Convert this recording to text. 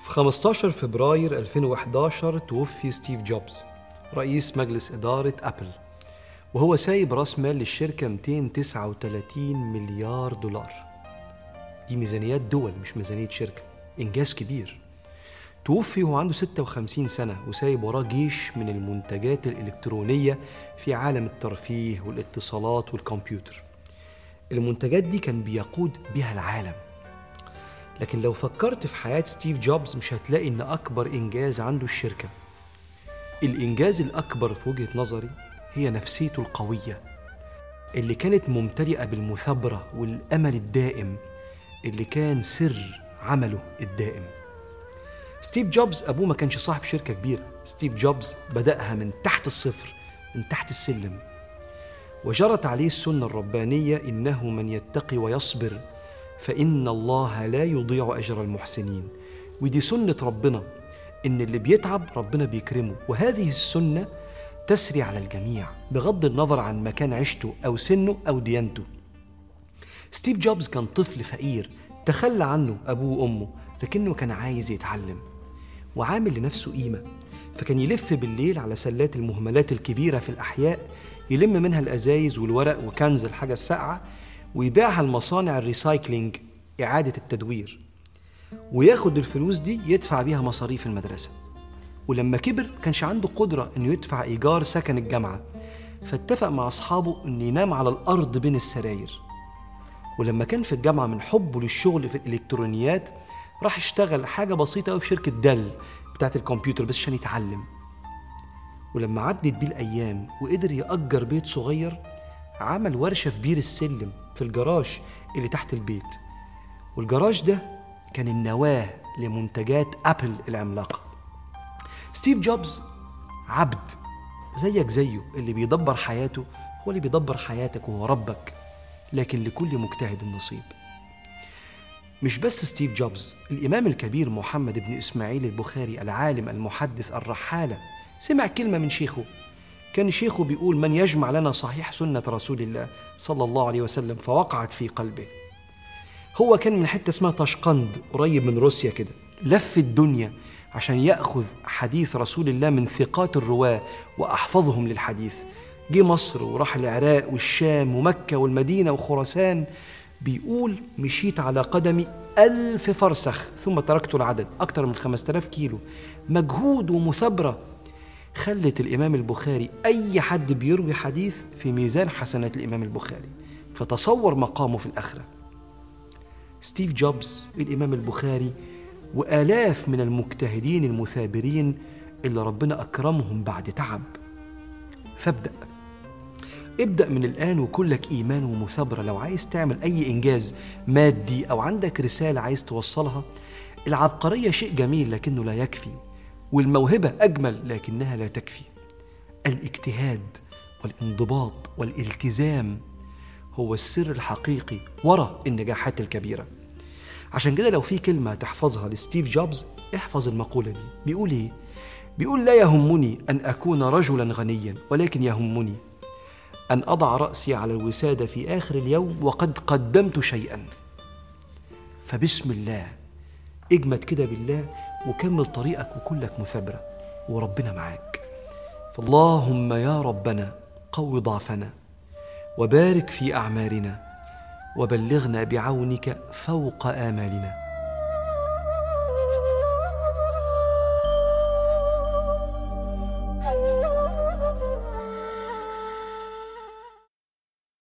في 15 فبراير 2011 توفي ستيف جوبز رئيس مجلس إدارة أبل وهو سايب راس مال للشركة 239 مليار دولار. دي ميزانيات دول مش ميزانية شركة إنجاز كبير. توفي وهو عنده 56 سنة وسايب وراه جيش من المنتجات الإلكترونية في عالم الترفيه والإتصالات والكمبيوتر. المنتجات دي كان بيقود بها العالم. لكن لو فكرت في حياة ستيف جوبز مش هتلاقي إن أكبر إنجاز عنده الشركة. الإنجاز الأكبر في وجهة نظري هي نفسيته القوية اللي كانت ممتلئة بالمثابرة والأمل الدائم اللي كان سر عمله الدائم. ستيف جوبز أبوه ما كانش صاحب شركة كبيرة. ستيف جوبز بدأها من تحت الصفر من تحت السلم. وجرت عليه السنة الربانية إنه من يتقي ويصبر فإن الله لا يضيع أجر المحسنين. ودي سنة ربنا إن اللي بيتعب ربنا بيكرمه. وهذه السنة تسري على الجميع بغض النظر عن مكان عيشته أو سنه أو ديانته. ستيف جوبز كان طفل فقير تخلى عنه أبوه وأمه لكنه كان عايز يتعلم وعامل لنفسه قيمة. فكان يلف بالليل على سلات المهملات الكبيرة في الأحياء يلم منها الأزايز والورق وكنز الحاجة الساقعة ويبيعها لمصانع الريسايكلينج إعادة التدوير. وياخد الفلوس دي يدفع بيها مصاريف المدرسة. ولما كبر كانش عنده قدرة إنه يدفع إيجار سكن الجامعة. فاتفق مع أصحابه إنه ينام على الأرض بين السراير. ولما كان في الجامعة من حبه للشغل في الإلكترونيات راح اشتغل حاجة بسيطة أوي في شركة دل بتاعت الكمبيوتر بس عشان يتعلم. ولما عدت بيه الأيام وقدر يأجر بيت صغير عمل ورشة في بير السلم. في الجراج اللي تحت البيت. والجراج ده كان النواة لمنتجات أبل العملاقة. ستيف جوبز عبد زيك زيه اللي بيدبر حياته هو اللي بيدبر حياتك وهو ربك لكن لكل مجتهد نصيب مش بس ستيف جوبز الإمام الكبير محمد بن إسماعيل البخاري العالم المحدث الرحالة سمع كلمة من شيخه كان شيخه بيقول من يجمع لنا صحيح سنة رسول الله صلى الله عليه وسلم فوقعت في قلبه. هو كان من حتة اسمها طشقند قريب من روسيا كده لف الدنيا عشان يأخذ حديث رسول الله من ثقات الرواة وأحفظهم للحديث. جه مصر وراح العراق والشام ومكة والمدينة وخراسان بيقول مشيت على قدمي ألف فرسخ ثم تركت العدد أكثر من خمسة آلاف كيلو. مجهود ومثابرة خلت الإمام البخاري أي حد بيروي حديث في ميزان حسنات الإمام البخاري فتصور مقامه في الآخرة. ستيف جوبز الإمام البخاري وآلاف من المجتهدين المثابرين اللي ربنا أكرمهم بعد تعب. فابدأ. ابدأ من الآن وكلك إيمان ومثابرة. لو عايز تعمل أي إنجاز مادي أو عندك رسالة عايز توصلها العبقرية شيء جميل لكنه لا يكفي. والموهبة أجمل لكنها لا تكفي. الاجتهاد والانضباط والالتزام هو السر الحقيقي وراء النجاحات الكبيرة. عشان كده لو في كلمة تحفظها لستيف جوبز احفظ المقولة دي. بيقول إيه؟ بيقول لا يهمني أن أكون رجلا غنيا ولكن يهمني أن أضع رأسي على الوسادة في آخر اليوم وقد قدمت شيئا. فبسم الله. اجمد كده بالله وكمل طريقك وكلك مثابرة وربنا معاك. فاللهم يا ربنا قو ضعفنا وبارك في أعمارنا وبلغنا بعونك فوق آمالنا.